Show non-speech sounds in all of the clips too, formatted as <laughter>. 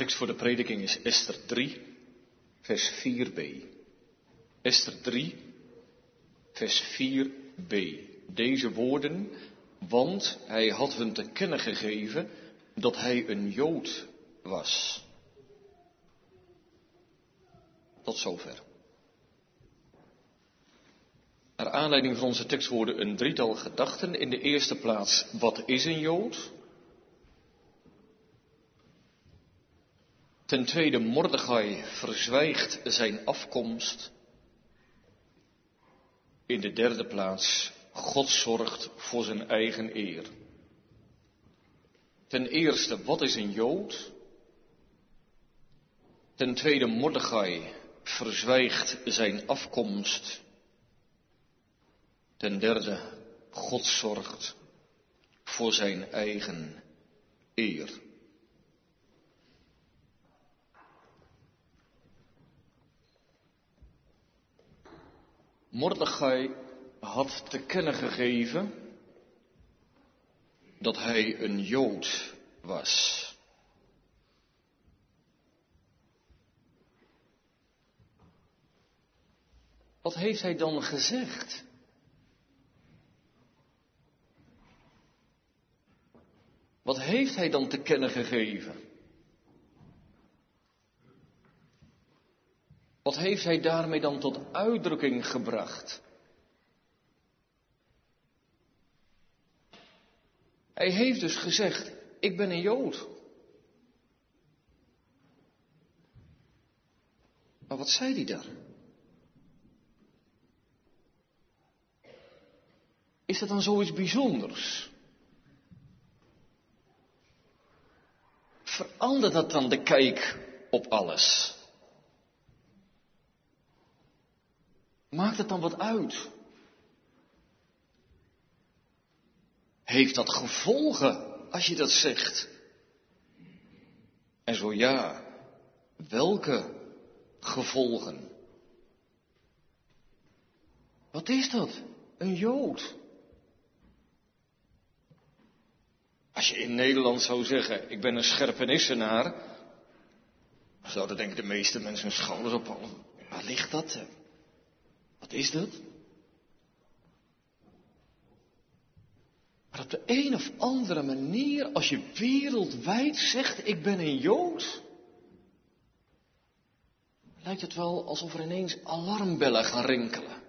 tekst voor de prediking is Esther 3, vers 4b. Esther 3, vers 4b. Deze woorden, want hij had hun te kennen gegeven dat hij een Jood was. Tot zover. Naar aanleiding van onze tekst worden een drietal gedachten. In de eerste plaats, wat is een Jood? Ten tweede, Mordechai verzwijgt zijn afkomst. In de derde plaats, God zorgt voor zijn eigen eer. Ten eerste, wat is een Jood? Ten tweede, Mordechai verzwijgt zijn afkomst. Ten derde, God zorgt voor zijn eigen eer. Mordechai had te kennen gegeven dat hij een Jood was. Wat heeft hij dan gezegd? Wat heeft hij dan te kennen gegeven? Wat heeft hij daarmee dan tot uitdrukking gebracht? Hij heeft dus gezegd, ik ben een Jood. Maar wat zei hij daar? Is dat dan zoiets bijzonders? Verandert dat dan de kijk op alles? Maakt het dan wat uit? Heeft dat gevolgen als je dat zegt? En zo ja, welke gevolgen? Wat is dat? Een Jood. Als je in Nederland zou zeggen, ik ben een scherpenissenaar, zouden denk ik de meeste mensen hun schouders ophalen. Waar ligt dat? Wat is dat? Maar op de een of andere manier, als je wereldwijd zegt, ik ben een Jood, lijkt het wel alsof er ineens alarmbellen gaan rinkelen.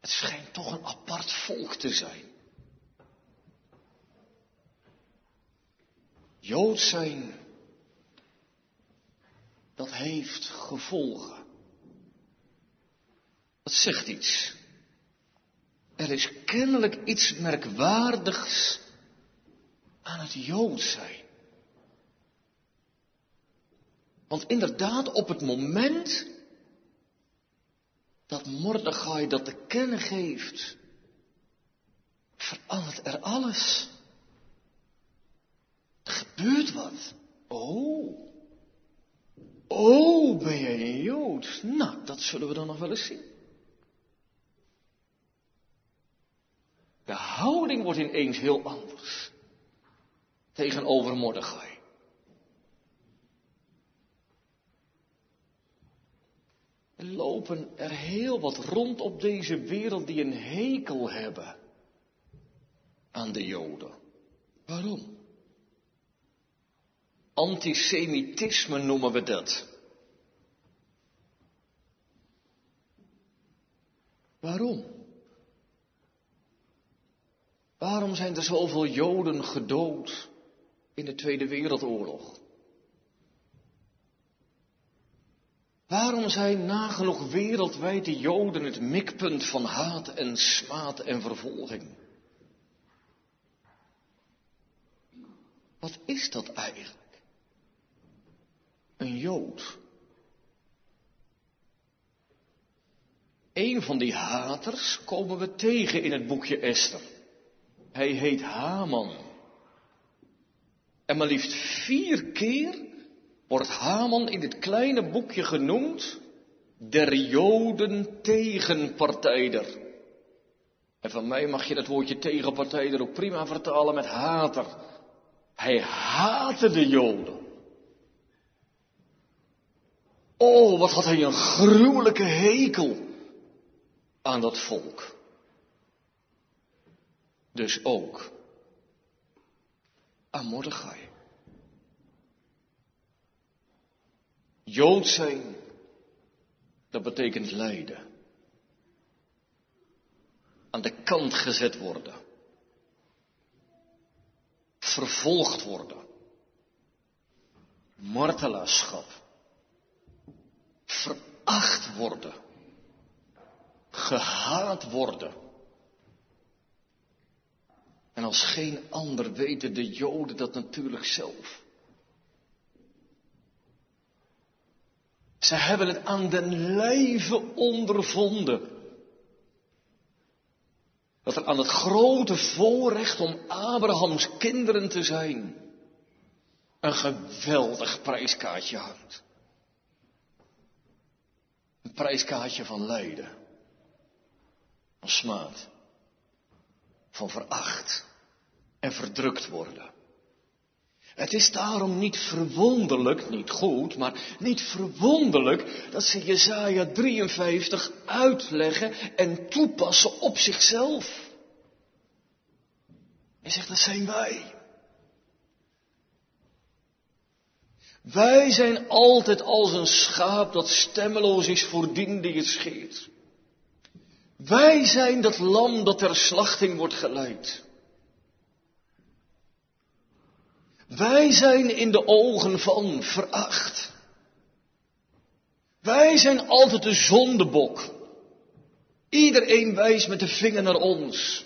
Het schijnt toch een apart volk te zijn. Jood zijn, dat heeft gevolgen. Dat zegt iets. Er is kennelijk iets merkwaardigs aan het Jood zijn. Want inderdaad, op het moment dat Mordechai dat te kennen geeft, verandert er alles. Er gebeurt wat. Oh. Oh, ben jij een Jood? Nou, dat zullen we dan nog wel eens zien. De houding wordt ineens heel anders tegenover Mordechai. Er lopen er heel wat rond op deze wereld die een hekel hebben aan de Joden. Waarom? Antisemitisme noemen we dat. Waarom? Waarom zijn er zoveel Joden gedood in de Tweede Wereldoorlog? Waarom zijn nagenoeg wereldwijd de Joden het mikpunt van haat en smaad en vervolging? Wat is dat eigenlijk? Een Jood. Een van die haters komen we tegen in het boekje Esther. Hij heet Haman. En maar liefst vier keer wordt Haman in dit kleine boekje genoemd der Joden tegenpartijder. En van mij mag je dat woordje tegenpartijder ook prima vertalen met hater. Hij haatte de Joden. Oh, wat had hij een gruwelijke hekel aan dat volk. Dus ook aan Mordechai. Jood zijn, dat betekent lijden. Aan de kant gezet worden. Vervolgd worden. Martelaarschap. Veracht worden. Gehaat worden. En als geen ander weten de Joden dat natuurlijk zelf. Ze hebben het aan den lijve ondervonden. Dat er aan het grote voorrecht om Abrahams kinderen te zijn een geweldig prijskaartje hangt. Een prijskaartje van lijden, van smaad, van veracht en verdrukt worden. Het is daarom niet verwonderlijk, niet goed, maar niet verwonderlijk dat ze Jesaja 53 uitleggen en toepassen op zichzelf. Hij zegt, dat zijn wij. Wij zijn altijd als een schaap dat stemmeloos is voor dien die het scheert. Wij zijn dat lam dat ter slachting wordt geleid. Wij zijn in de ogen van veracht. Wij zijn altijd de zondebok. Iedereen wijst met de vinger naar ons.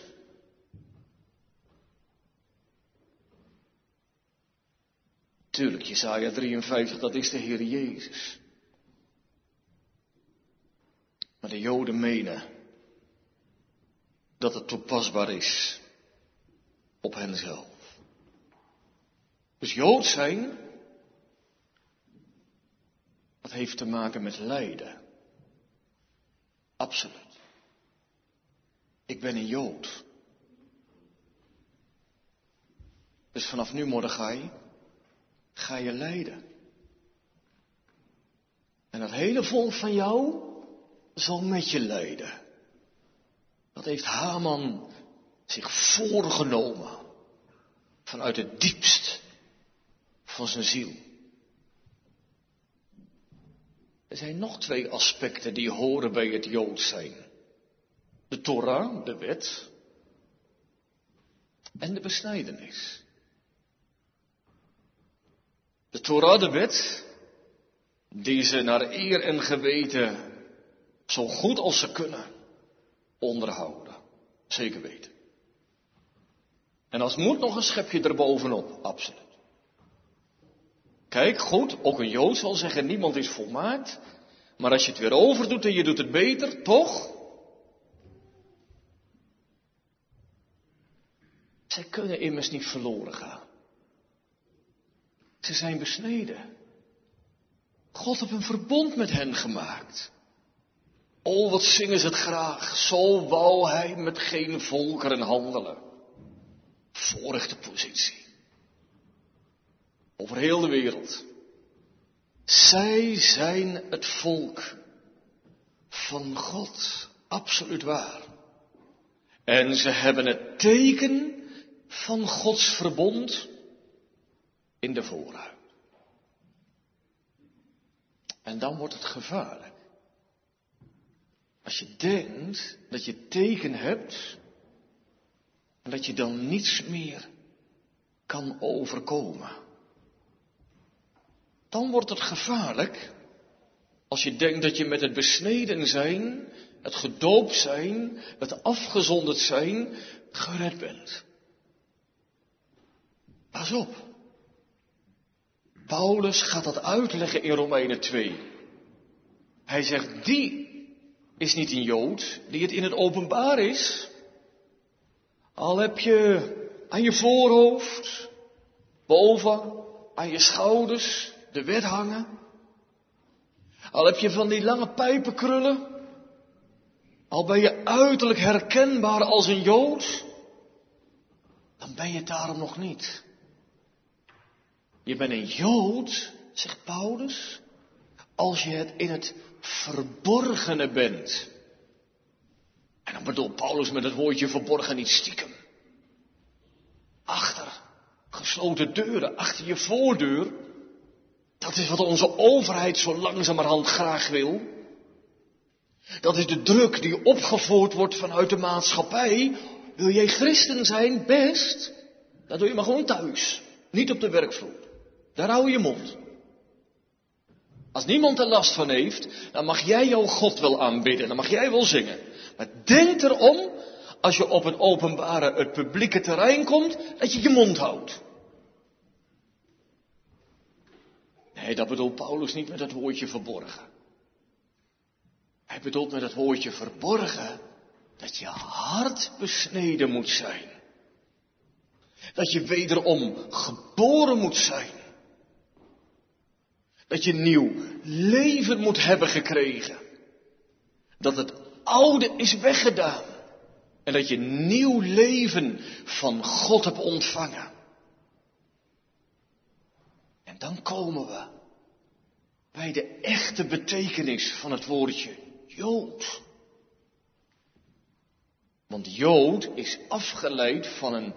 Tuurlijk, Jesaja 53, dat is de Heer Jezus. Maar de Joden menen dat het toepasbaar is op henzelf. Dus Jood zijn, dat heeft te maken met lijden. Absoluut. Ik ben een Jood. Dus vanaf nu, Mordechai, ga je lijden. En dat hele volk van jou zal met je lijden. Dat heeft Haman zich voorgenomen vanuit het diepst van zijn ziel. Er zijn nog twee aspecten die horen bij het Jood zijn. De Torah, de wet, en de besnijdenis. De Torah, de wet, die ze naar eer en geweten zo goed als ze kunnen onderhouden. Zeker weten. En als moet nog een schepje erbovenop, absoluut. Kijk, goed, ook een Jood zal zeggen, niemand is volmaakt. Maar als je het weer overdoet en je doet het beter, toch? Zij kunnen immers niet verloren gaan. Ze zijn besneden. God heeft een verbond met hen gemaakt. Oh, wat zingen ze het graag. Zo wou hij met geen volkeren handelen. Voorrechte positie. Over heel de wereld. Zij zijn het volk van God. Absoluut waar. En ze hebben het teken van Gods verbond in de voorhuid. En dan wordt het gevaarlijk. Als je denkt dat je teken hebt en dat je dan niets meer kan overkomen dan wordt het gevaarlijk als je denkt dat je met het besneden zijn, het gedoopt zijn, het afgezonderd zijn, gered bent. Pas op. Paulus gaat dat uitleggen in Romeinen 2. Hij zegt, die is niet een Jood, die het in het openbaar is. Al heb je aan je voorhoofd, boven, aan je schouders, de wet hangen. Al heb je van die lange pijpenkrullen. Al ben je uiterlijk herkenbaar als een Jood. Dan ben je het daarom nog niet. Je bent een Jood, zegt Paulus, als je het in het verborgene bent. En dan bedoelt Paulus met het woordje verborgen niet stiekem. Achter gesloten deuren, achter je voordeur. Dat is wat onze overheid zo langzamerhand graag wil. Dat is de druk die opgevoerd wordt vanuit de maatschappij. Wil jij christen zijn? Best. Dan doe je maar gewoon thuis. Niet op de werkvloer. Daar hou je mond. Als niemand er last van heeft, dan mag jij jouw God wel aanbidden. Dan mag jij wel zingen. Maar denk erom, als je op het openbare, het publieke terrein komt, dat je je mond houdt. Nee, dat bedoelt Paulus niet met het woordje verborgen. Hij bedoelt met het woordje verborgen dat je hart besneden moet zijn. Dat je wederom geboren moet zijn. Dat je nieuw leven moet hebben gekregen. Dat het oude is weggedaan. En dat je nieuw leven van God hebt ontvangen. En dan komen we bij de echte betekenis van het woordje Jood. Want Jood is afgeleid van een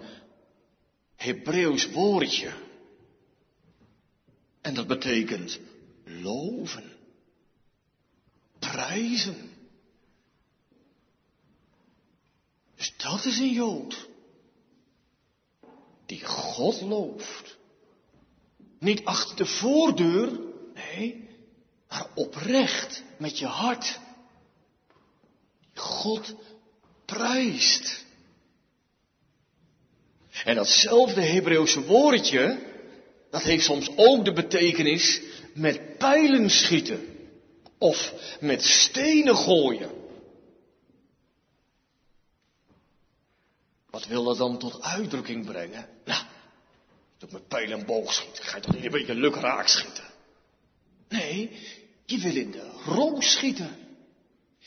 Hebreeuws woordje. En dat betekent loven, prijzen. Dus dat is een Jood. Die God looft. Niet achter de voordeur, nee, maar oprecht met je hart. God prijst. En datzelfde Hebreeuwse woordje, dat heeft soms ook de betekenis met pijlen schieten of met stenen gooien. Wat wil dat dan tot uitdrukking brengen? Nou, dat met pijl en boog schieten, ga je toch niet een beetje luk raak schieten? Nee, je wil in de roos schieten.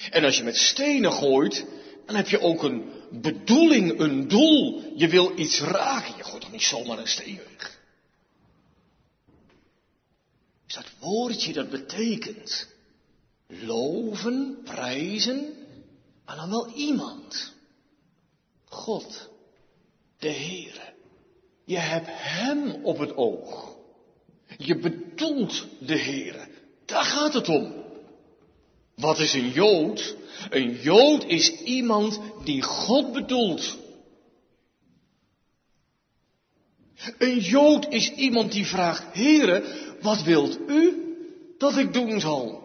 En als je met stenen gooit, dan heb je ook een bedoeling, een doel. Je wil iets raken. Je gooit toch niet zomaar een steen weg. Dus dat woordje dat betekent loven, prijzen, maar dan wel iemand. God, de Heere. Je hebt Hem op het oog. Je bedoelt de Heere. Daar gaat het om. Wat is een Jood? Een Jood is iemand die God bedoelt. Een Jood is iemand die vraagt, Heere, wat wilt u dat ik doen zal?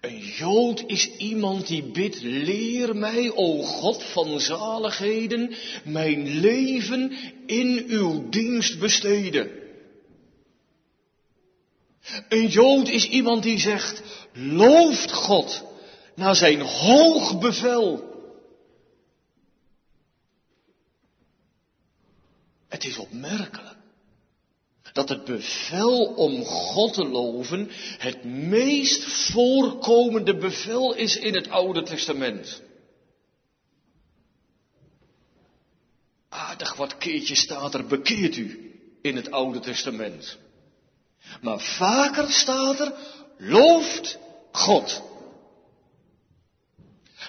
Een Jood is iemand die bidt, leer mij, o God van zaligheden, mijn leven in uw dienst besteden. Een Jood is iemand die zegt, looft God naar zijn hoog bevel. Het is opmerkelijk dat het bevel om God te loven het meest voorkomende bevel is in het Oude Testament. Aardig wat keertjes staat er bekeert u in het Oude Testament. Maar vaker staat er, looft God.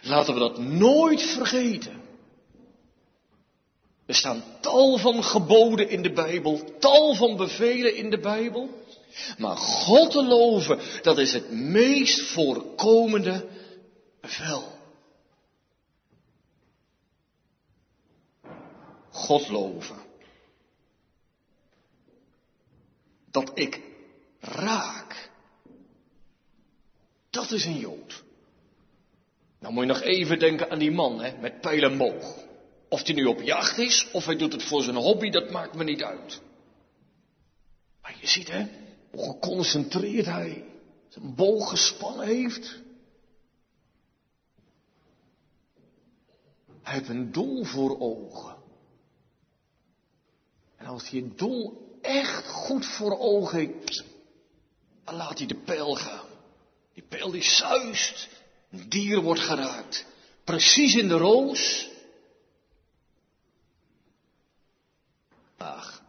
Laten we dat nooit vergeten. Er staan tal van geboden in de Bijbel, tal van bevelen in de Bijbel. Maar God te loven, dat is het meest voorkomende bevel. God loven. Dat ik raak. Dat is een Jood. Nou moet je nog even denken aan die man hè, met pijl en boog. Of hij nu op jacht is, of hij doet het voor zijn hobby, dat maakt me niet uit. Maar je ziet hè, hoe geconcentreerd hij zijn boog gespannen heeft. Hij heeft een doel voor ogen. En als hij het doel echt goed voor ogen heeft, dan laat hij de pijl gaan. Die pijl die zuist, een dier wordt geraakt. Precies in de roos. Ach,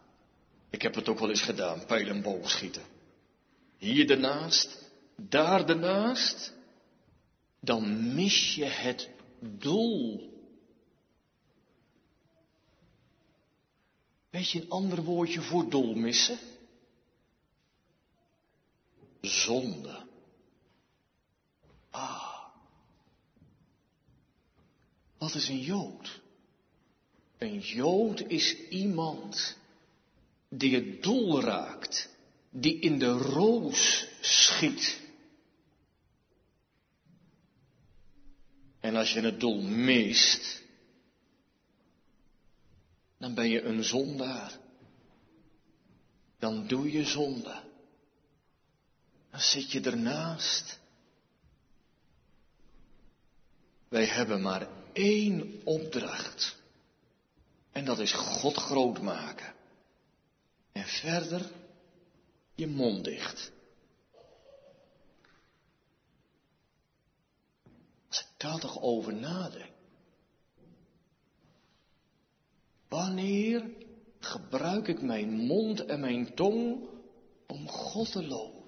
ik heb het ook wel eens gedaan, pijl en boogschieten. Hier ernaast, daar ernaast. Dan mis je het doel. Weet je een ander woordje voor doel missen? Zonde. Ah. Wat is een Jood? Een Jood is iemand die het doel raakt, die in de roos schiet. En als je het doel mist, dan ben je een zondaar. Dan doe je zonde. Dan zit je ernaast. Wij hebben maar één opdracht. En dat is God groot maken. En verder je mond dicht. Als ik daar toch over nadenk. Wanneer gebruik ik mijn mond en mijn tong om God te loven?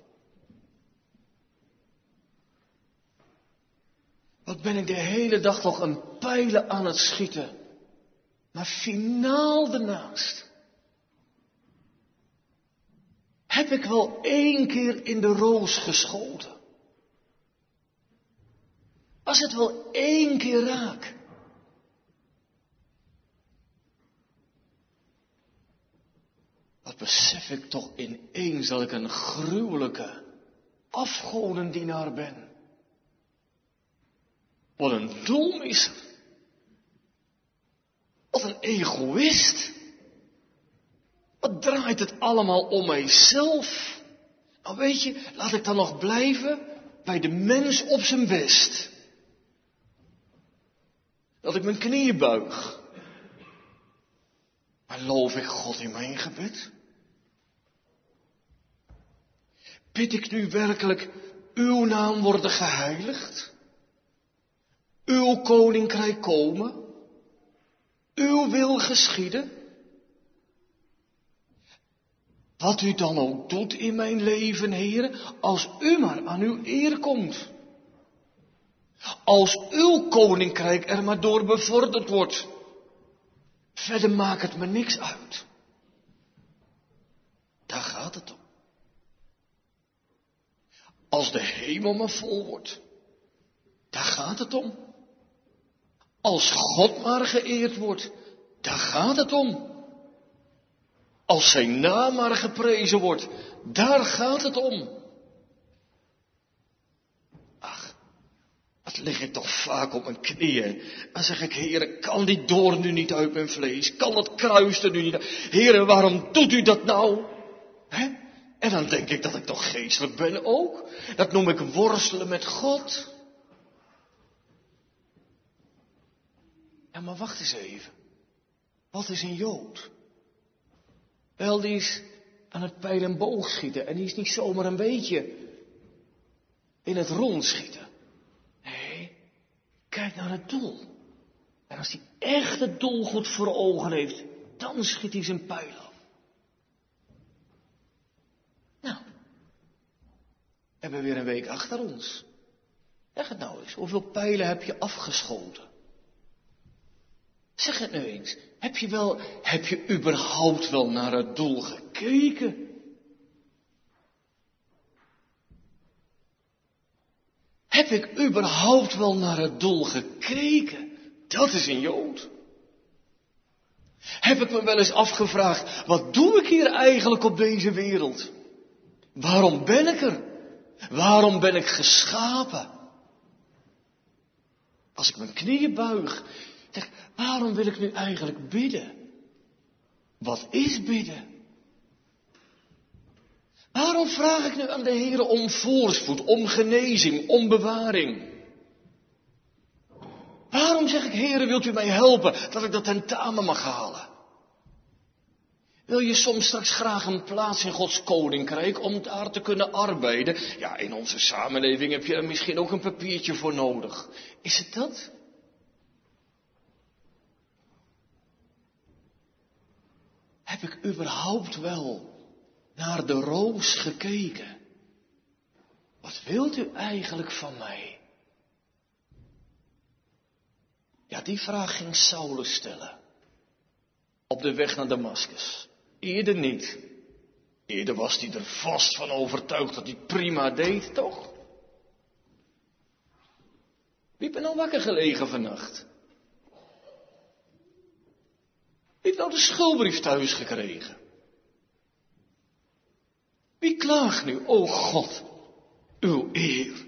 Wat ben ik de hele dag toch een pijlen aan het schieten, maar finaal ernaast. Ik wel één keer in de roos geschoten? Was het wel één keer raak? Wat besef ik toch ineens dat ik een gruwelijke afgodendienaar ben. Wat een dolmisser. Wat een egoïst. Wat draait het allemaal om mijzelf? Nou weet je, laat ik dan nog blijven bij de mens op zijn best. Dat ik mijn knieën buig. Maar loof ik God in mijn gebed? Bid ik nu werkelijk uw naam worden geheiligd? Uw koninkrijk komen? Uw wil geschieden? Wat u dan ook doet in mijn leven, heren, als u maar aan uw eer komt. Als uw koninkrijk er maar door bevorderd wordt. Verder maakt het me niks uit. Daar gaat het om. Als de hemel maar vol wordt. Daar gaat het om. Als God maar geëerd wordt. Daar gaat het om. Als zijn naam maar geprezen wordt. Daar gaat het om. Ach, wat lig ik toch vaak op mijn knieën. Dan zeg ik, heren, kan die doorn nu niet uit mijn vlees? Kan dat kruis er nu niet uit? Heren, waarom doet u dat nou? En dan denk ik dat ik toch geestelijk ben ook. Dat noem ik worstelen met God. Ja, maar wacht eens even. Wat is een Jood? Wel, die is aan het pijl en boog schieten. En die is niet zomaar een beetje in het rond schieten. Nee, kijk naar het doel. En als hij echt het doel goed voor ogen heeft, dan schiet hij zijn pijl af. Nou, we hebben weer een week achter ons. Zeg het nou eens, hoeveel pijlen heb je afgeschoten? Zeg het nu eens. Heb je wel, heb je überhaupt wel naar het doel gekeken? Heb ik überhaupt wel naar het doel gekeken? Dat is een Jood. Heb ik me wel eens afgevraagd, wat doe ik hier eigenlijk op deze wereld? Waarom ben ik er? Waarom ben ik geschapen? Als ik mijn knieën buig, zeg, waarom wil ik nu eigenlijk bidden? Wat is bidden? Waarom vraag ik nu aan de Heer om voorspoed, om genezing, om bewaring? Waarom zeg ik, Heer, wilt u mij helpen dat ik dat tentamen mag halen? Wil je soms straks graag een plaats in Gods koninkrijk om daar te kunnen arbeiden? Ja, in onze samenleving heb je er misschien ook een papiertje voor nodig. Is het dat? Heb ik überhaupt wel naar de roos gekeken? Wat wilt u eigenlijk van mij? Ja, die vraag ging Saulus stellen. Op de weg naar Damascus. Eerder niet. Eerder was hij er vast van overtuigd dat hij prima deed, toch? Wie ben nou wakker gelegen vannacht? Heeft nou de schuldbrief thuis gekregen? Wie klaagt nu, o God, uw eer?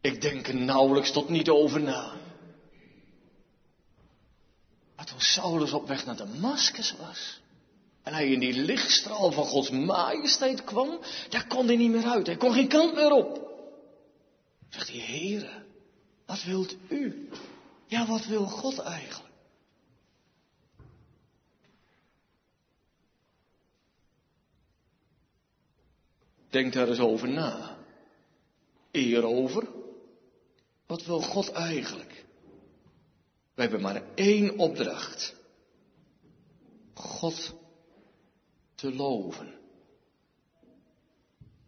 Ik denk er nauwelijks tot niet over na. Maar toen Saulus op weg naar Damascus was, en hij in die lichtstraal van Gods majesteit kwam, daar kon hij niet meer uit. Hij kon geen kant meer op. Zegt hij, heren, wat wilt u? Ja, wat wil God eigenlijk? Denk daar eens over na. Eer over. Wat wil God eigenlijk? We hebben maar één opdracht. God te loven.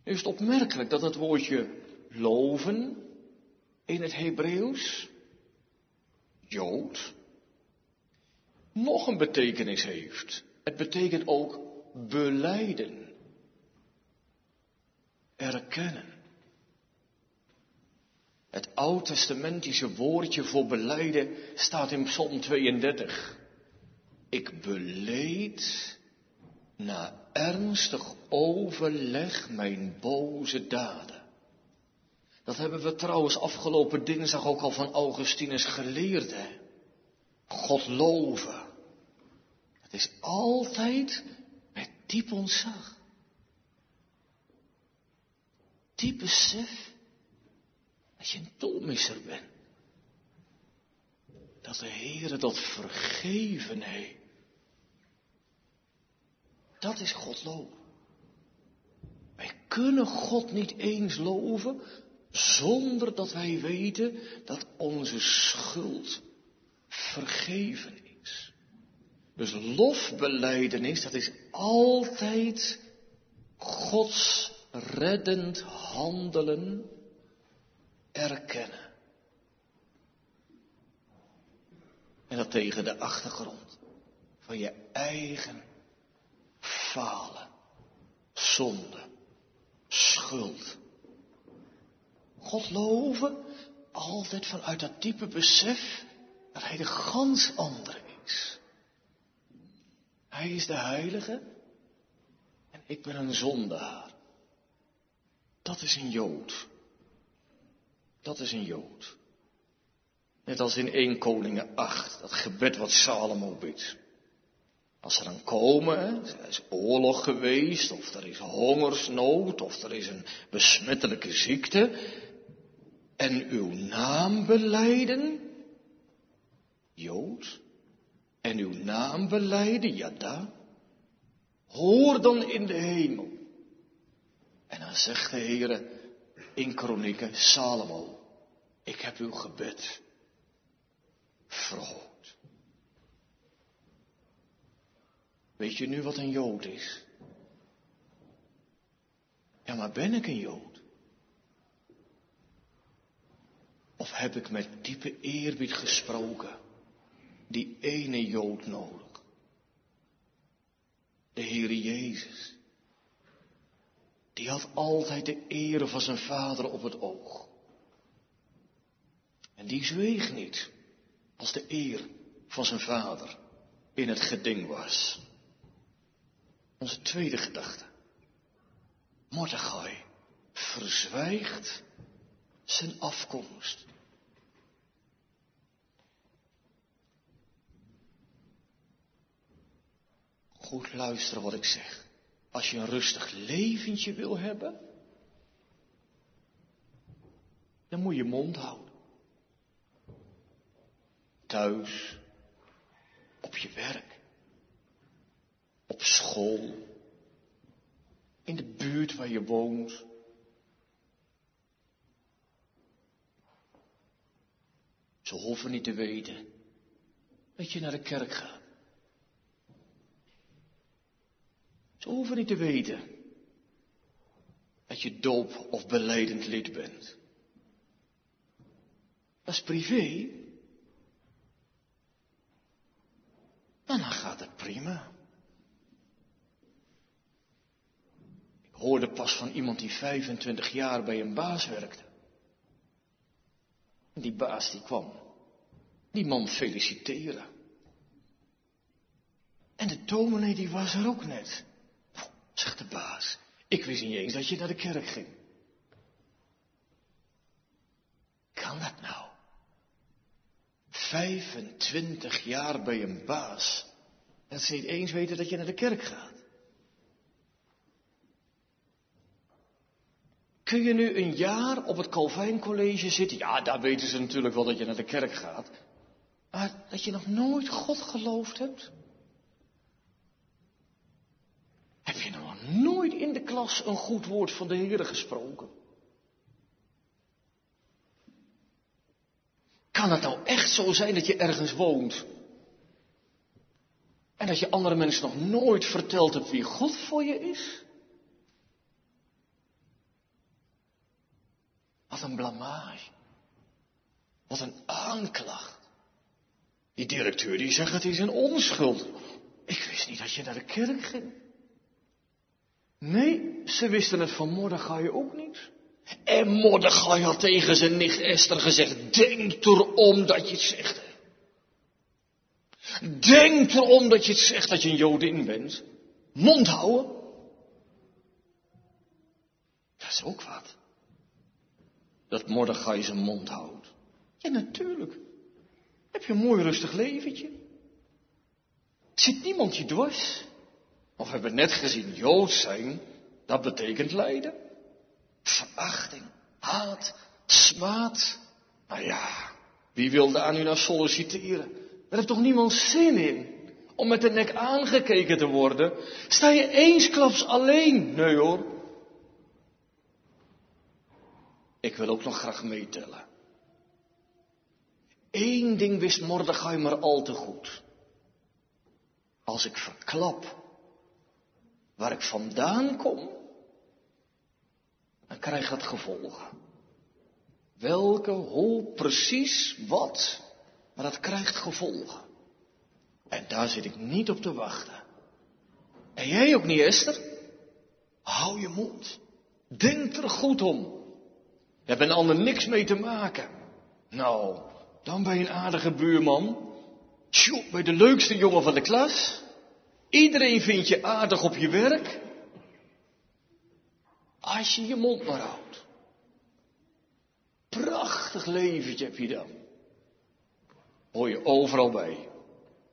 Nu is het opmerkelijk dat het woordje loven in het Hebreeuws, Jood, nog een betekenis heeft. Het betekent ook beleiden erkennen. Het oud-testamentische woordje voor beleiden staat in Psalm 32. Ik beleed na ernstig overleg mijn boze daden. Dat hebben we trouwens afgelopen dinsdag ook al van Augustinus geleerd, hè? God loven. Het is altijd met diep ontzag. Diep besef dat je een tolmisser bent. Dat de Heere dat vergeven heeft. Dat is God loven. Wij kunnen God niet eens loven zonder dat wij weten dat onze schuld vergeven is. Dus lofbeleidenis, dat is altijd Gods reddend handelen erkennen. En dat tegen de achtergrond van je eigen falen, zonde, schuld. God loven altijd vanuit dat diepe besef dat Hij de gans andere is. Hij is de heilige en ik ben een zondaar. Dat is een Jood. Dat is een Jood. Net als in 1 Koningen 8, dat gebed wat Salomo bidt. Als ze dan komen, er is oorlog geweest, of er is hongersnood, of er is een besmettelijke ziekte, en uw naam beleiden, Jood, en uw naam beleiden, Jada, hoor dan in de hemel. En dan zegt de Heer in Kronieken, Salomo, ik heb uw gebed verhoord. Weet je nu wat een Jood is? Ja, maar ben ik een Jood? Of heb ik met diepe eerbied gesproken? Die ene Jood nodig. De Heer Jezus. Die had altijd de ere van zijn vader op het oog. En die zweeg niet als de eer van zijn vader in het geding was. Onze tweede gedachte. Mordechai verzwijgt zijn afkomst. Goed luisteren wat ik zeg. Als je een rustig leventje wil hebben, dan moet je mond houden. Thuis, op je werk, op school, in de buurt waar je woont. Ze hoeven niet te weten dat je naar de kerk gaat. Ze hoeven niet te weten dat je doop of beleidend lid bent. Dat is privé. En dan gaat het prima. Ik hoorde pas van iemand die 25 jaar bij een baas werkte. Die baas die kwam. Die man feliciteren. En de dominee die was er ook net. Zegt de baas. Ik wist niet eens dat je naar de kerk ging. Kan dat nou? 25 jaar bij een baas. En ze niet eens weten dat je naar de kerk gaat. Kun je nu een jaar op het Calvijncollege zitten? Ja, daar weten ze natuurlijk wel dat je naar de kerk gaat. Maar dat je nog nooit God geloofd hebt? Heb je nog nooit in de klas een goed woord van de Heer gesproken? Kan het nou echt zo zijn dat je ergens woont? En dat je andere mensen nog nooit verteld hebt wie God voor je is? Wat een blamage. Wat een aanklacht. Die directeur die zegt het is een onschuld. Ik wist niet dat je naar de kerk ging. Nee, ze wisten het van Mordechai ook niet. En Mordechai had tegen zijn nicht Esther gezegd, denk erom dat je het zegt. Denk erom dat je het zegt dat je een Jodin bent. Mond houden. Dat is ook wat. Dat Mordechai zijn mond houdt. Ja, natuurlijk. Heb je een mooi rustig leventje. Zit niemand je dwars. Of hebben we net gezien, Joods zijn, dat betekent lijden. Verachting, haat, smaad. Nou ja, wie wil daar nu naar solliciteren? Er heeft toch niemand zin in om met de nek aangekeken te worden? Sta je eensklaps alleen? Nee hoor. Ik wil ook nog graag meetellen. Eén ding wist Mordechai maar al te goed. Als ik verklap waar ik vandaan kom, dan krijgt dat gevolgen. Welke, hoe, precies, wat, maar dat krijgt gevolgen. En daar zit ik niet op te wachten. En jij ook niet, Esther? Hou je mond. Denk er goed om. Je hebt een ander niks mee te maken. Nou, dan ben je een aardige buurman. Tjoe, ben je de leukste jongen van de klas. Iedereen vindt je aardig op je werk. Als je je mond maar houdt. Prachtig leventje heb je dan. Hoor je overal bij.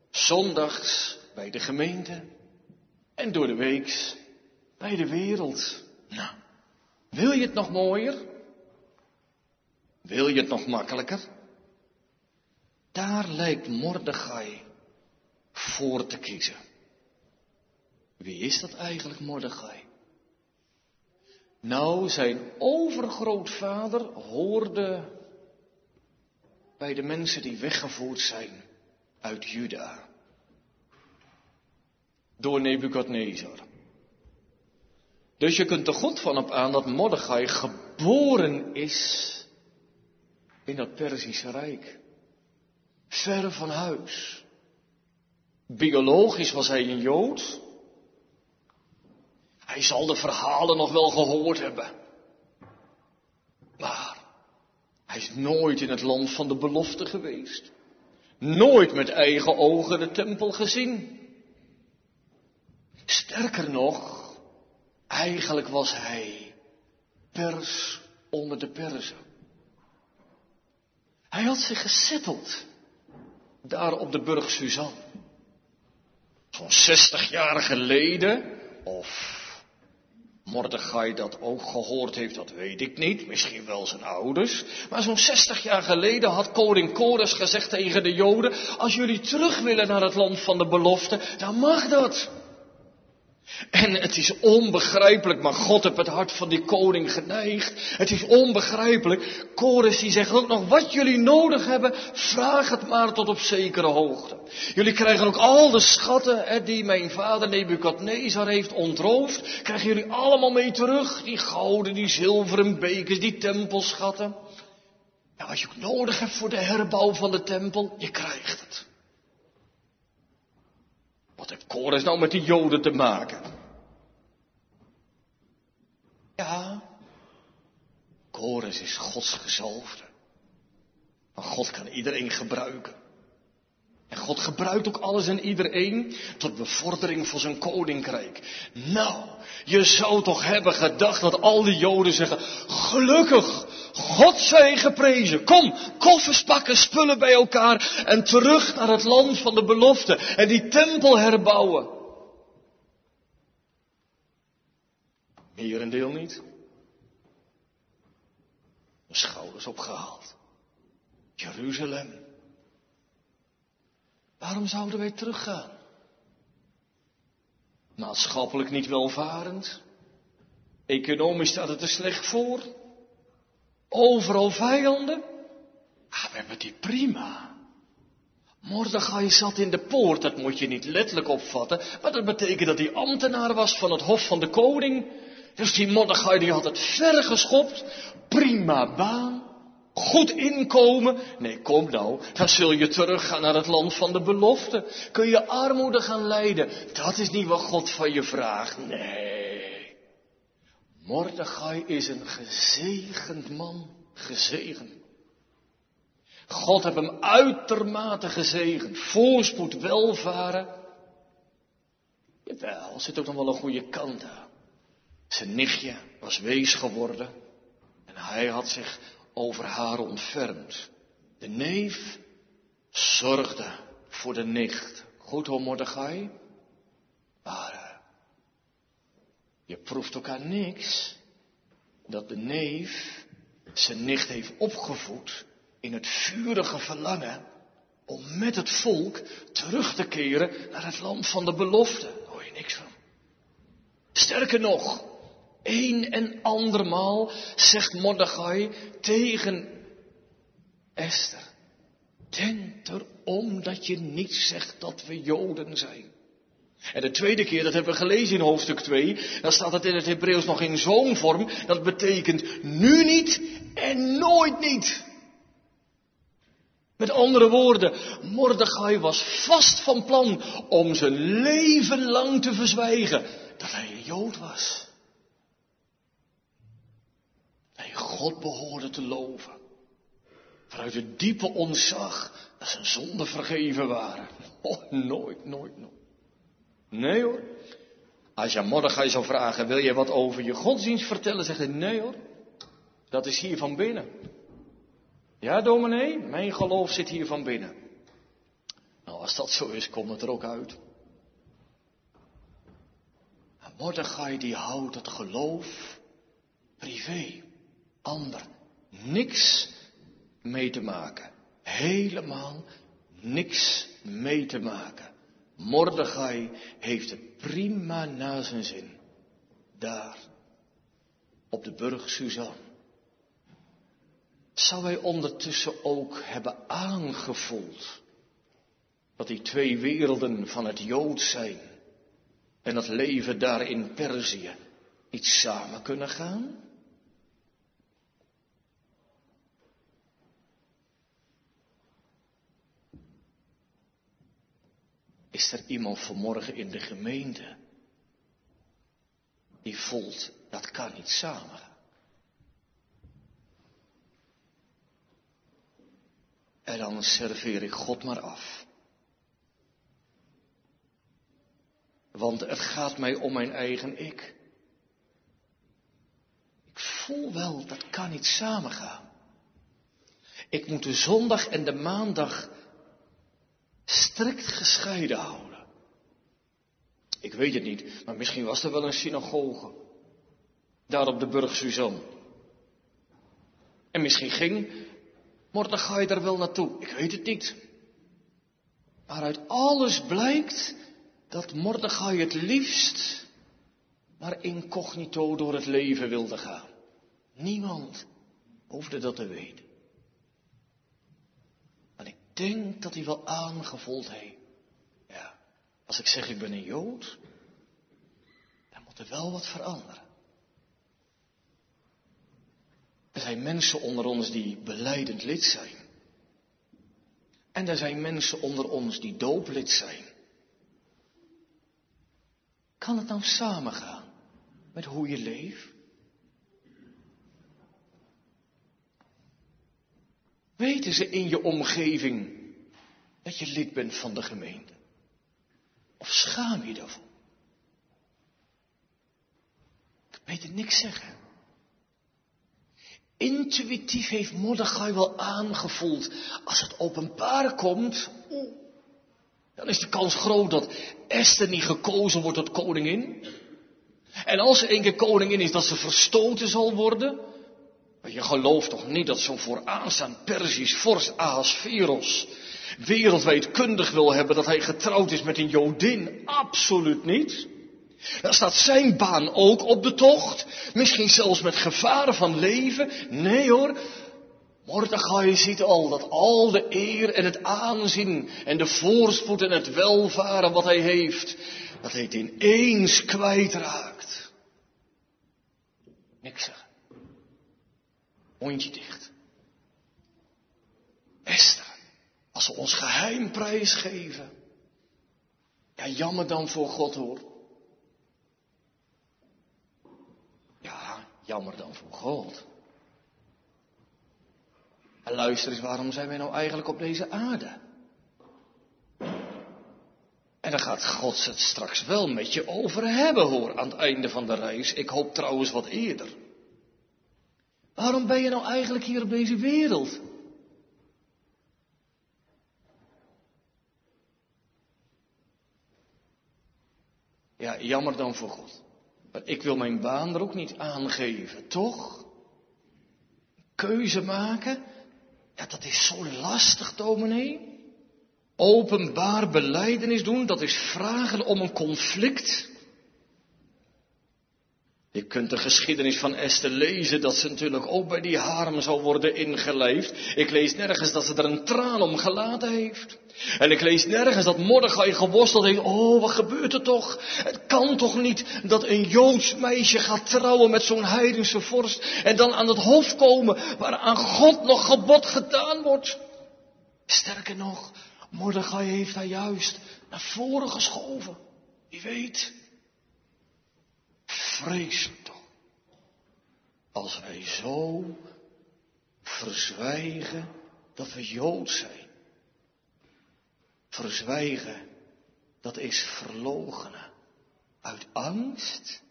Zondags bij de gemeente. En door de weeks bij de wereld. Nou, wil je het nog mooier? Wil je het nog makkelijker? Daar lijkt Mordechai voor te kiezen. Wie is dat eigenlijk, Mordechai? Nou, zijn overgrootvader hoorde bij de mensen die weggevoerd zijn uit Juda. Door Nebukadnezar. Dus je kunt er goed van op aan dat Mordechai geboren is in dat Perzische Rijk. Ver van huis. Biologisch was hij een Jood. Hij zal de verhalen nog wel gehoord hebben. Maar hij is nooit in het land van de belofte geweest. Nooit met eigen ogen de tempel gezien. Sterker nog, eigenlijk was hij pers onder de persen. Hij had zich gezetteld daar op de burg Suzanne. Zo'n 60 jaar geleden, of Mordechai dat ook gehoord heeft, dat weet ik niet. Misschien wel zijn ouders. Maar zo'n 60 jaar geleden had koning Kores gezegd tegen de Joden: Als jullie terug willen naar het land van de belofte, dan mag dat. En het is onbegrijpelijk, maar God heeft het hart van die koning geneigd. Het is onbegrijpelijk. Chorus die zegt ook nog, wat jullie nodig hebben, vraag het maar tot op zekere hoogte. Jullie krijgen ook al de schatten hè, die mijn vader Nebukadnezar heeft ontroofd, krijgen jullie allemaal mee terug. Die gouden, die zilveren bekers, die tempelschatten. En wat je ook nodig hebt voor de herbouw van de tempel, je krijgt het. Wat heeft Kores nou met die Joden te maken? Ja, Kores is Gods gezalfde. Maar God kan iedereen gebruiken. En God gebruikt ook alles en iedereen tot bevordering van zijn koninkrijk. Nou, je zou toch hebben gedacht dat al die Joden zeggen, gelukkig, God zij geprezen. Kom, koffers pakken, spullen bij elkaar en terug naar het land van de belofte en die tempel herbouwen. Merendeel niet. De schouders opgehaald. Jeruzalem. Waarom zouden wij teruggaan? Maatschappelijk niet welvarend. Economisch staat het er slecht voor. Overal vijanden. Ah, we hebben die prima. Mordechai zat in de poort, dat moet je niet letterlijk opvatten, maar dat betekent dat hij ambtenaar was van het hof van de koning. Dus die Mordechai die had het ver geschopt, prima baan, goed inkomen. Nee, kom nou, dan zul je teruggaan naar het land van de belofte. Kun je armoede gaan lijden, dat is niet wat God van je vraagt. Nee. Mordechai is een gezegend man, gezegend. God heeft hem uitermate gezegend. Voorspoed, welvaren. Jawel, zit ook nog wel een goede kant aan. Zijn nichtje was wees geworden. En hij had zich over haar ontfermd. De neef zorgde voor de nicht. Goed hoor Mordechai. Maar uh, je proeft ook aan niks dat de neef zijn nicht heeft opgevoed in het vurige verlangen om met het volk terug te keren naar het land van de belofte. Daar hoor je niks van. Sterker nog, een en andermaal zegt Mordechai tegen Esther. Denk erom dat je niet zegt dat we Joden zijn. En de tweede keer, dat hebben we gelezen in hoofdstuk 2, dan staat het in het Hebreeuws nog in zo'n vorm, dat betekent nu niet en nooit niet. Met andere woorden, Mordechai was vast van plan om zijn leven lang te verzwijgen dat hij een Jood was. Hij God behoorde te loven. Vanuit het diepe ontzag dat zijn zonden vergeven waren. Oh, nooit, nooit, nooit. Nee hoor. Als je Mordechai zou vragen, wil je wat over je godsdienst vertellen? Zegt hij, nee hoor. Dat is hier van binnen. Ja, dominee, mijn geloof zit hier van binnen. Nou, als dat zo is, komt het er ook uit. Mordechai die houdt het geloof privé, ander, niks mee te maken. Helemaal niks mee te maken. Mordechai heeft het prima na zijn zin. Daar, op de burg Suzanne zou hij ondertussen ook hebben aangevoeld dat die twee werelden van het Jood zijn en het leven daar in Perzië niet samen kunnen gaan? Is er iemand vanmorgen in de gemeente die voelt dat kan niet samen? En dan serveer ik God maar af. Want het gaat mij om mijn eigen ik. Ik voel wel, dat kan niet samengaan. Ik moet de zondag en de maandag strikt gescheiden houden. Ik weet het niet, maar misschien was er wel een synagoge. Daar op de burg Suzanne. En misschien ging Mordechai daar wel naartoe? Ik weet het niet. Maar uit alles blijkt dat Mordechai het liefst maar incognito door het leven wilde gaan. Niemand hoefde dat te weten. Denk dat hij wel aangevoeld heeft. Ja, als ik zeg ik ben een Jood, dan moet er wel wat veranderen. Er zijn mensen onder ons die beleidend lid zijn. En er zijn mensen onder ons die dooplid zijn. Kan het nou samengaan met hoe je leeft? Weten ze in je omgeving dat je lid bent van de gemeente? Of schaam je daarvoor? Ik weet het niks zeggen. Intuïtief heeft Mordechai wel aangevoeld, als het openbaar komt, dan is de kans groot dat Esther niet gekozen wordt tot koningin. En als ze één keer koningin is, dat ze verstoten zal worden. Maar je gelooft toch niet dat zo'n vooraanstaand Persisch vorst Ahasveros wereldwijd kundig wil hebben dat hij getrouwd is met een Jodin? Absoluut niet. Dan staat zijn baan ook op de tocht. Misschien zelfs met gevaren van leven. Nee hoor. Mordechai ziet al dat al de eer en het aanzien en de voorspoed en het welvaren wat hij heeft, dat hij het ineens kwijtraakt. Niks zeggen. Mondje dicht. Esther, als ze ons geheim prijsgeven. Ja, jammer dan voor God hoor. Ja, jammer dan voor God. En luister eens, waarom zijn wij nou eigenlijk op deze aarde? En dan gaat God het straks wel met je over hebben hoor, aan het einde van de reis. Ik hoop trouwens wat eerder. Waarom ben je nou eigenlijk hier op deze wereld? Ja, jammer dan voor God. Maar ik wil mijn baan er ook niet aangeven, toch? Keuze maken, ja, dat is zo lastig, dominee. Openbaar beleidenis doen, dat is vragen om een conflict. Je kunt de geschiedenis van Esther lezen, dat ze natuurlijk ook bij die harem zou worden ingeleefd. Ik lees nergens dat ze er een traan om gelaten heeft. En ik lees nergens dat Mordechai geworsteld heeft. Oh, wat gebeurt er toch? Het kan toch niet dat een Joods meisje gaat trouwen met zo'n heidense vorst en dan aan het hof komen waar aan God nog gebod gedaan wordt. Sterker nog, Mordechai heeft haar juist naar voren geschoven. Wie weet. Vreselijk toch. Als wij zo verzwijgen dat we Jood zijn. Verzwijgen, dat is verlogenen. Uit angst.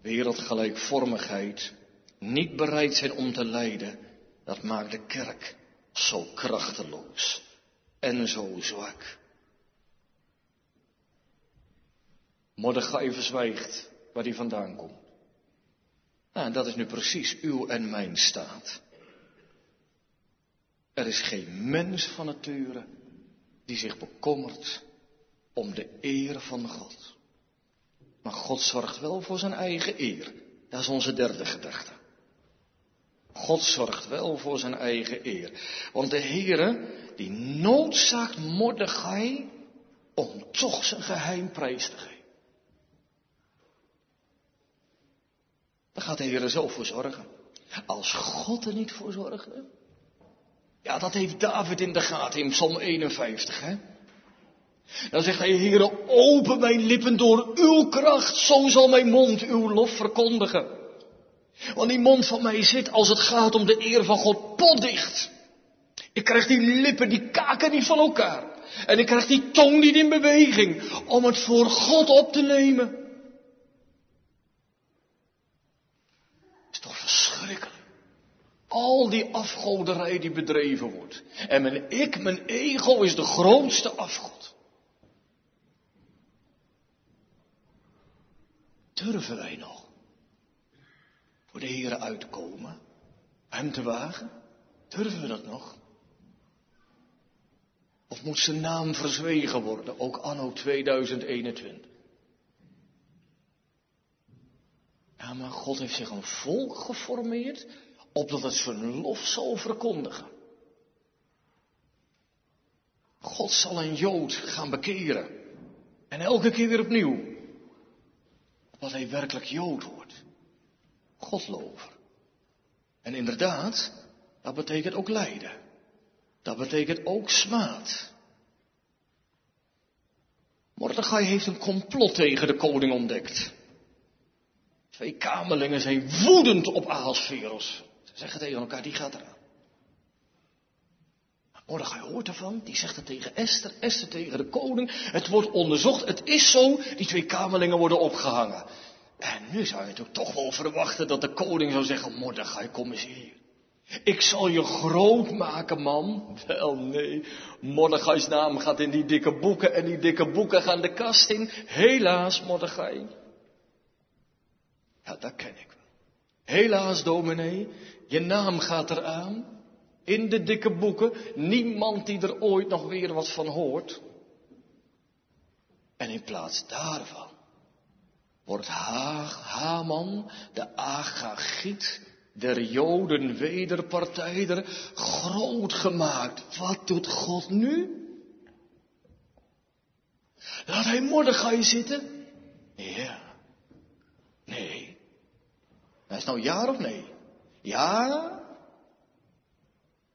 Wereldgelijkvormigheid, niet bereid zijn om te lijden, dat maakt de kerk zo krachteloos en zo zwak. Mordechai verzwijgt waar hij vandaan komt. Nou, dat is nu precies uw en mijn staat. Er is geen mens van nature die zich bekommert om de eer van God. Maar God zorgt wel voor zijn eigen eer. Dat is onze derde gedachte. God zorgt wel voor zijn eigen eer. Want de Heere, die noodzaakt Mordechai om toch zijn geheim prijs te geven. Daar gaat de Heer zelf voor zorgen. Als God er niet voor zorgde. Ja, dat heeft David in de gaten in Psalm 51, hè. Dan zegt hij, Heere, open mijn lippen door uw kracht, zo zal mijn mond uw lof verkondigen. Want die mond van mij zit, als het gaat om de eer van God, potdicht. Ik krijg die lippen, die kaken niet van elkaar. En ik krijg die tong niet in beweging om het voor God op te nemen. Toch verschrikkelijk. Al die afgoderij die bedreven wordt. En mijn ik, mijn ego is de grootste afgod. Durven wij nog voor de Heeren uitkomen? Hem te wagen? Durven we dat nog? Of moet zijn naam verzwegen worden, ook anno 2021? Ja, maar God heeft zich een volk geformeerd, opdat het zijn lof zal verkondigen. God zal een Jood gaan bekeren. En elke keer weer opnieuw. Opdat hij werkelijk Jood wordt. Godlover. En inderdaad, dat betekent ook lijden. Dat betekent ook smaad. Mordechai heeft een complot tegen de koning ontdekt. Twee kamerlingen zijn woedend op Ahasveros. Ze zeggen tegen elkaar, die gaat eraan. Mordechai hoort ervan, die zegt het tegen Esther, Esther tegen de koning. Het wordt onderzocht, het is zo, die twee kamerlingen worden opgehangen. En nu zou je natuurlijk toch wel verwachten dat de koning zou zeggen, Mordechai, kom eens hier. Ik zal je groot maken, man. <laughs> Wel, nee. Mordechai's naam gaat in die dikke boeken en die dikke boeken gaan de kast in. Helaas, Mordechai. Ja, dat ken ik wel. Helaas, dominee, je naam gaat eraan. In de dikke boeken. Niemand die er ooit nog weer wat van hoort. En in plaats daarvan wordt Haag, Haman, de Agagiet, der Joden wederpartijder, groot gemaakt. Wat doet God nu? Laat hij Mordechai zitten? Ja. Nee. Hij is nou ja of nee? Ja.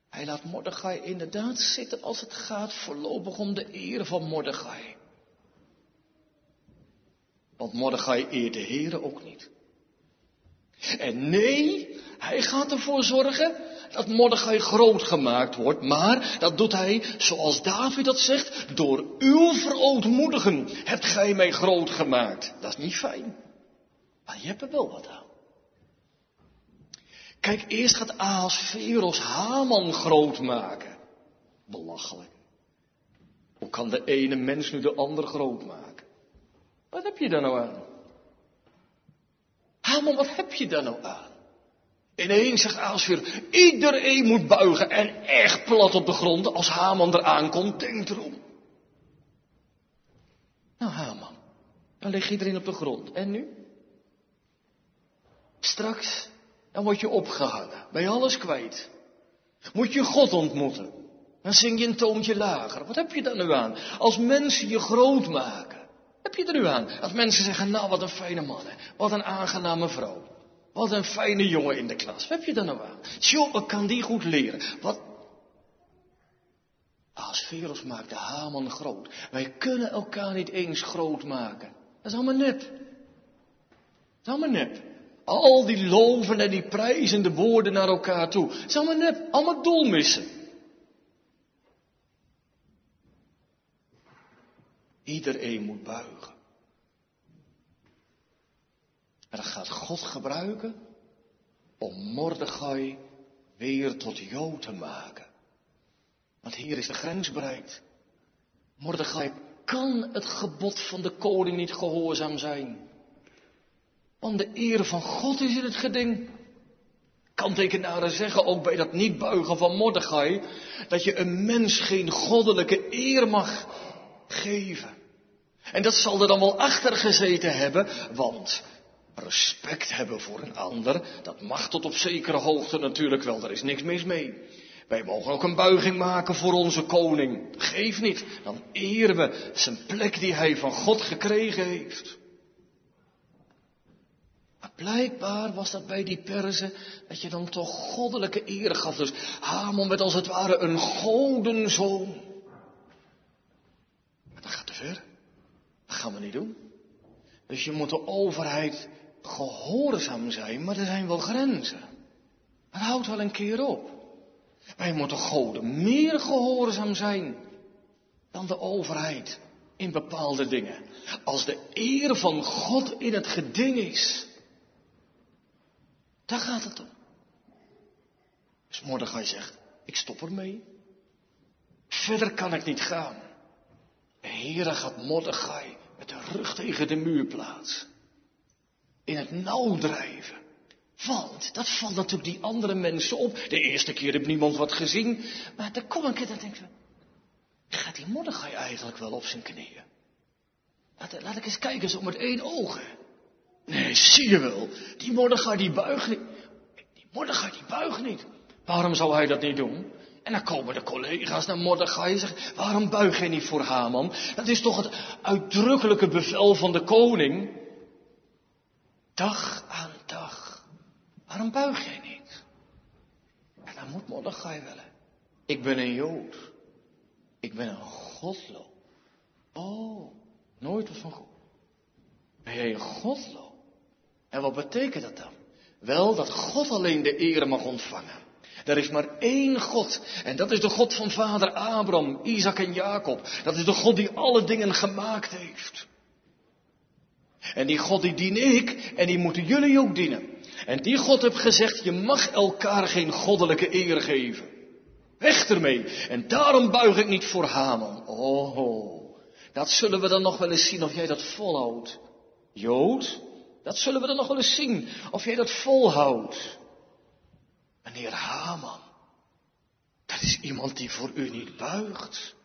Hij laat Mordechai inderdaad zitten als het gaat voorlopig om de eer van Mordechai. Want Mordechai eert de Heere ook niet. En nee, hij gaat ervoor zorgen dat Mordechai groot gemaakt wordt, maar dat doet hij, zoals David dat zegt, door uw verootmoedigen hebt gij mij groot gemaakt. Dat is niet fijn. Maar je hebt er wel wat aan. Kijk, eerst gaat Ahasveros Haman groot maken. Belachelijk. Hoe kan de ene mens nu de ander groot maken? Wat heb je daar nou aan? Haman, wat heb je daar nou aan? Ineens zegt Ahasveros, iedereen moet buigen en echt plat op de grond als Haman eraan komt. Denk erom. Nou Haman, dan ligt iedereen op de grond. En nu? Straks dan word je opgehangen. Ben je alles kwijt. Moet je God ontmoeten. Dan zing je een toontje lager. Wat heb je daar nu aan? Als mensen je groot maken. Heb je er nu aan? Als mensen zeggen, nou wat een fijne man. Hè? Wat een aangename vrouw. Wat een fijne jongen in de klas. Wat heb je daar nou aan? Tjoh, kan die goed leren. Wat? Als Veros maakt de Haman groot. Wij kunnen elkaar niet eens groot maken. Dat is allemaal nep. Dat is allemaal nep. Al die loven en die prijzende woorden naar elkaar toe. Het net, allemaal doelmissen. Iedereen moet buigen. En dat gaat God gebruiken om Mordechai weer tot Jood te maken. Want hier is de grens bereikt. Mordechai kan het gebod van de koning niet gehoorzaam zijn. Want de eer van God is in het geding. Kantekenaren zeggen ook bij dat niet buigen van Mordechai dat je een mens geen goddelijke eer mag geven. En dat zal er dan wel achter gezeten hebben, want respect hebben voor een ander, dat mag tot op zekere hoogte natuurlijk wel, daar is niks mis mee. Wij mogen ook een buiging maken voor onze koning. Geef niet, dan eren we zijn plek die hij van God gekregen heeft. Blijkbaar was dat bij die Perzen dat je dan toch goddelijke eer gaf. Dus Hamon werd als het ware een godenzoon. Maar dat gaat te ver. Dat gaan we niet doen. Dus je moet de overheid gehoorzaam zijn, maar er zijn wel grenzen. Het houdt wel een keer op. Wij moeten goden meer gehoorzaam zijn dan de overheid in bepaalde dingen. Als de eer van God in het geding is, daar gaat het om. Dus Mordechai zegt, ik stop ermee. Verder kan ik niet gaan. De Heere gaat Mordechai met de rug tegen de muur plaatsen. In het nauw drijven. Want, dat valt natuurlijk die andere mensen op. De eerste keer heeft niemand wat gezien. Maar dan kom ik en dan denk ik, gaat die Mordechai eigenlijk wel op zijn knieën? Laat, laat ik eens kijken, zo met één oog. Nee, zie je wel. Die Mordechai die buigt niet. Die Mordechai die buigt niet. Waarom zou hij dat niet doen? En dan komen de collega's naar Mordechai en zeggen, waarom buig je niet voor Haman? Dat is toch het uitdrukkelijke bevel van de koning? Dag aan dag. Waarom buig jij niet? En dan moet Mordechai wel. Ik ben een Jood. Ik ben een godlo. Oh, nooit wat van God. Ben jij een godlo? En wat betekent dat dan? Wel dat God alleen de eer mag ontvangen. Er is maar één God. En dat is de God van vader Abraham, Isaac en Jacob. Dat is de God die alle dingen gemaakt heeft. En die God die dien ik en die moeten jullie ook dienen. En die God heeft gezegd, je mag elkaar geen goddelijke eer geven. Weg ermee. En daarom buig ik niet voor Haman. Oh, dat zullen we dan nog wel eens zien of jij dat volhoudt. Jood, dat zullen we dan nog wel eens zien of jij dat volhoudt. Meneer Haman, dat is iemand die voor u niet buigt.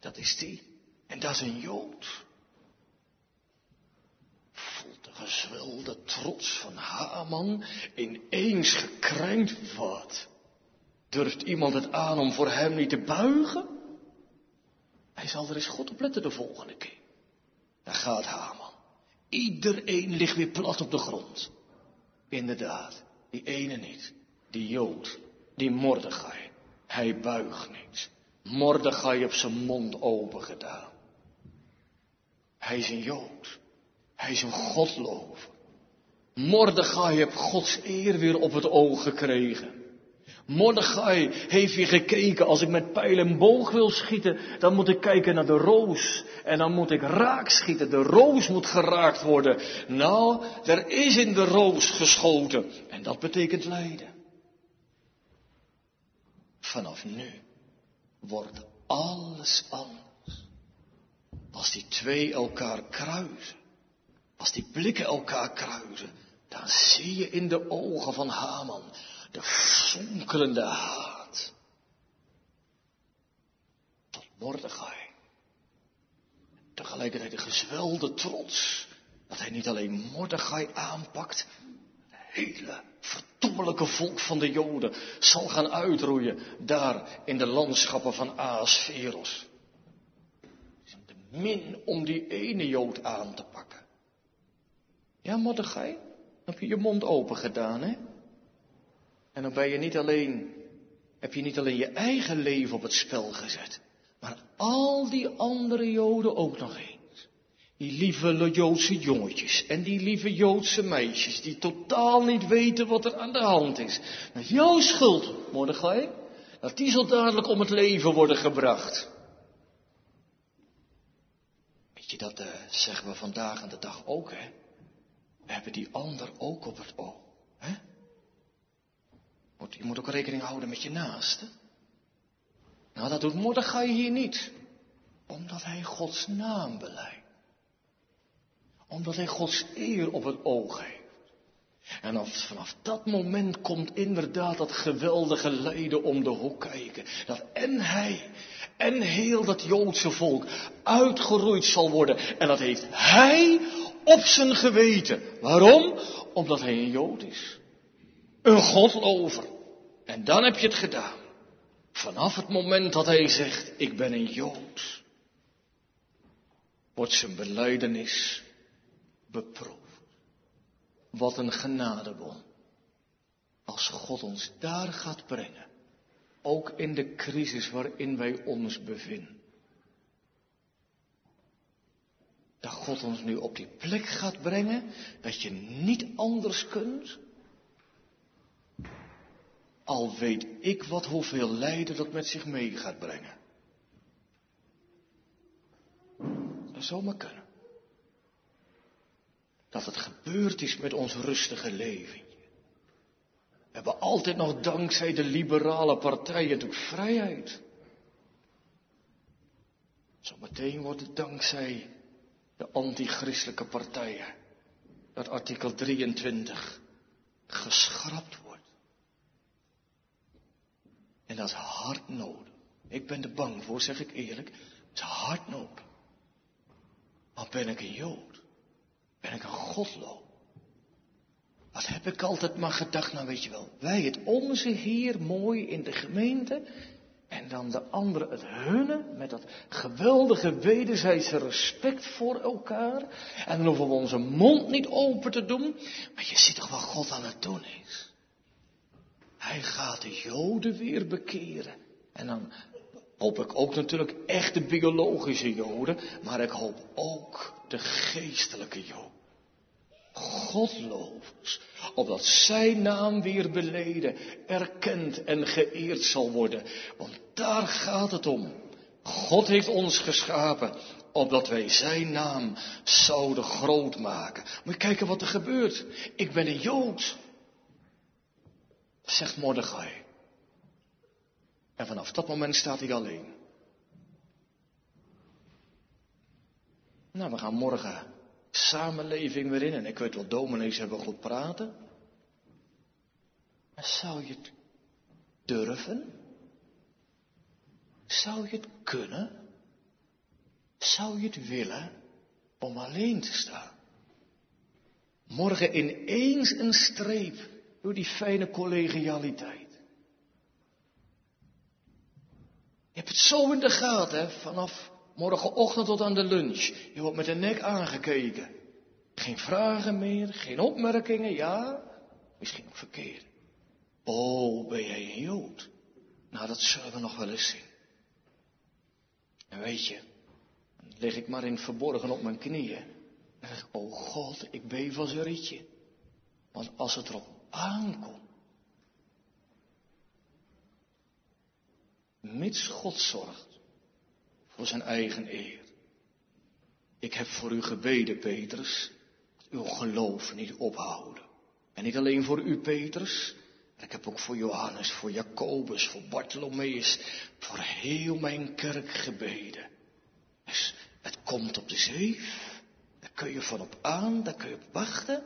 Dat is die. En dat is een Jood. Voelt de gezwelde trots van Haman ineens gekrenkt wat? Durft iemand het aan om voor hem niet te buigen? Hij zal er eens goed op letten de volgende keer. Daar gaat Haman. Iedereen ligt weer plat op de grond. Inderdaad, die ene niet. Die Jood, die Mordechai. Hij buigt niet. Mordechai heeft zijn mond open gedaan. Hij is een Jood. Hij is een godlover. Mordechai heeft Gods eer weer op het oog gekregen. Mordechai heeft weer gekeken, als ik met pijl en boog wil schieten, dan moet ik kijken naar de roos. En dan moet ik raak schieten. De roos moet geraakt worden. Nou, er is in de roos geschoten. En dat betekent lijden. Vanaf nu wordt alles anders. Als die twee elkaar kruisen, als die blikken elkaar kruisen, dan zie je in de ogen van Haman de fonkelende haat. Tot Mordechai. Tegelijkertijd de gezwelde trots. Dat hij niet alleen Mordechai aanpakt, hele verdommelijke volk van de Joden zal gaan uitroeien daar in de landschappen van Aasveros. De min om die ene Jood aan te pakken. Ja, Mordechai, heb je je mond open gedaan, hè? En dan ben je niet alleen, heb je niet alleen je eigen leven op het spel gezet, maar al die andere Joden ook nog eens. Die lieve Joodse jongetjes en die lieve Joodse meisjes die totaal niet weten wat er aan de hand is. Dat is jouw schuld, Mordechai. Dat die zo dadelijk om het leven worden gebracht. Weet je, dat uh, zeggen we vandaag aan de dag ook, hè? We hebben die ander ook op het oog, hè? Je moet ook rekening houden met je naaste. Nou, dat doet Mordechai hier niet. Omdat hij Gods naam beleidt. Omdat hij Gods eer op het oog heeft. En vanaf dat moment komt inderdaad dat geweldige lijden om de hoek kijken. Dat en hij en heel dat Joodse volk uitgeroeid zal worden. En dat heeft hij op zijn geweten. Waarom? Omdat hij een Jood is. Een godlover. En dan heb je het gedaan. Vanaf het moment dat hij zegt, ik ben een Jood, wordt zijn beleidenis beproefd. Wat een genadebon. Als God ons daar gaat brengen. Ook in de crisis waarin wij ons bevinden. Dat God ons nu op die plek gaat brengen dat je niet anders kunt al weet ik wat hoeveel lijden dat met zich mee gaat brengen. Dat zou maar kunnen. Dat het gebeurd is met ons rustige leven. We hebben altijd nog dankzij de liberale partijen natuurlijk vrijheid. Zometeen wordt het dankzij de antichristelijke partijen dat artikel 23 geschrapt wordt. En dat is hard nodig. Ik ben er bang voor, zeg ik eerlijk. Het is hard nodig. Maar ben ik een Jood? Ben ik een godlo? Wat heb ik altijd maar gedacht, nou weet je wel, wij het onze hier mooi in de gemeente en dan de anderen het hunne met dat geweldige wederzijdse respect voor elkaar. En dan hoeven we onze mond niet open te doen, maar je ziet toch wat God aan het doen is. Hij gaat de Joden weer bekeren. En dan hoop ik ook natuurlijk echt de biologische Joden, maar ik hoop ook de geestelijke Joden. Godlovers, opdat zijn naam weer beleden, erkend en geëerd zal worden. Want daar gaat het om. God heeft ons geschapen, opdat wij zijn naam zouden groot maken. Kijken wat er gebeurt. Ik ben een Jood, zegt Mordechai. En vanaf dat moment staat hij alleen. Nou, we gaan morgen samenleving weer in. En ik weet wel, dominees hebben goed praten. Maar zou je het durven? Zou je het kunnen? Zou je het willen om alleen te staan? Morgen ineens een streep door die fijne collegialiteit. Je hebt het zo in de gaten, vanaf morgenochtend tot aan de lunch. Je wordt met de nek aangekeken. Geen vragen meer, geen opmerkingen, ja, misschien ook verkeerd. Oh, ben jij een Jood? Nou, dat zullen we nog wel eens zien. En weet je, dan lig ik maar in het verborgen op mijn knieën. En zeg ik, oh God, ik beef als een rietje. Want als het erop aankomt, mits God zorgt voor zijn eigen eer. Ik heb voor u gebeden, Petrus, uw geloof niet ophouden. En niet alleen voor u, Petrus, ik heb ook voor Johannes, voor Jacobus, voor Bartholomeus, voor heel mijn kerk gebeden. Dus het komt op de zeef, daar kun je van op aan, daar kun je op wachten.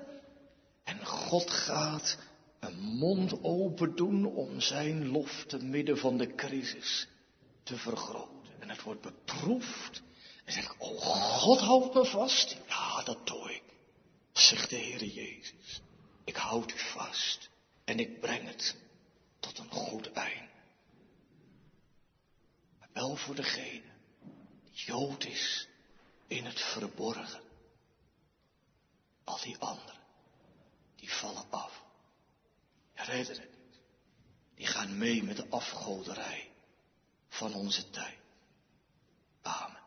En God gaat een mond open doen om zijn lof te midden van de crisis te vergroten. En het wordt beproefd. En zeg ik, oh God houdt me vast. Ja, dat doe ik. Zegt de Heer Jezus. Ik houd u vast. En ik breng het tot een goed eind. Maar wel voor degene die Jood is in het verborgen. Al die anderen, die vallen af. Redden het. Die gaan mee met de afgoderij van onze tijd. Amen.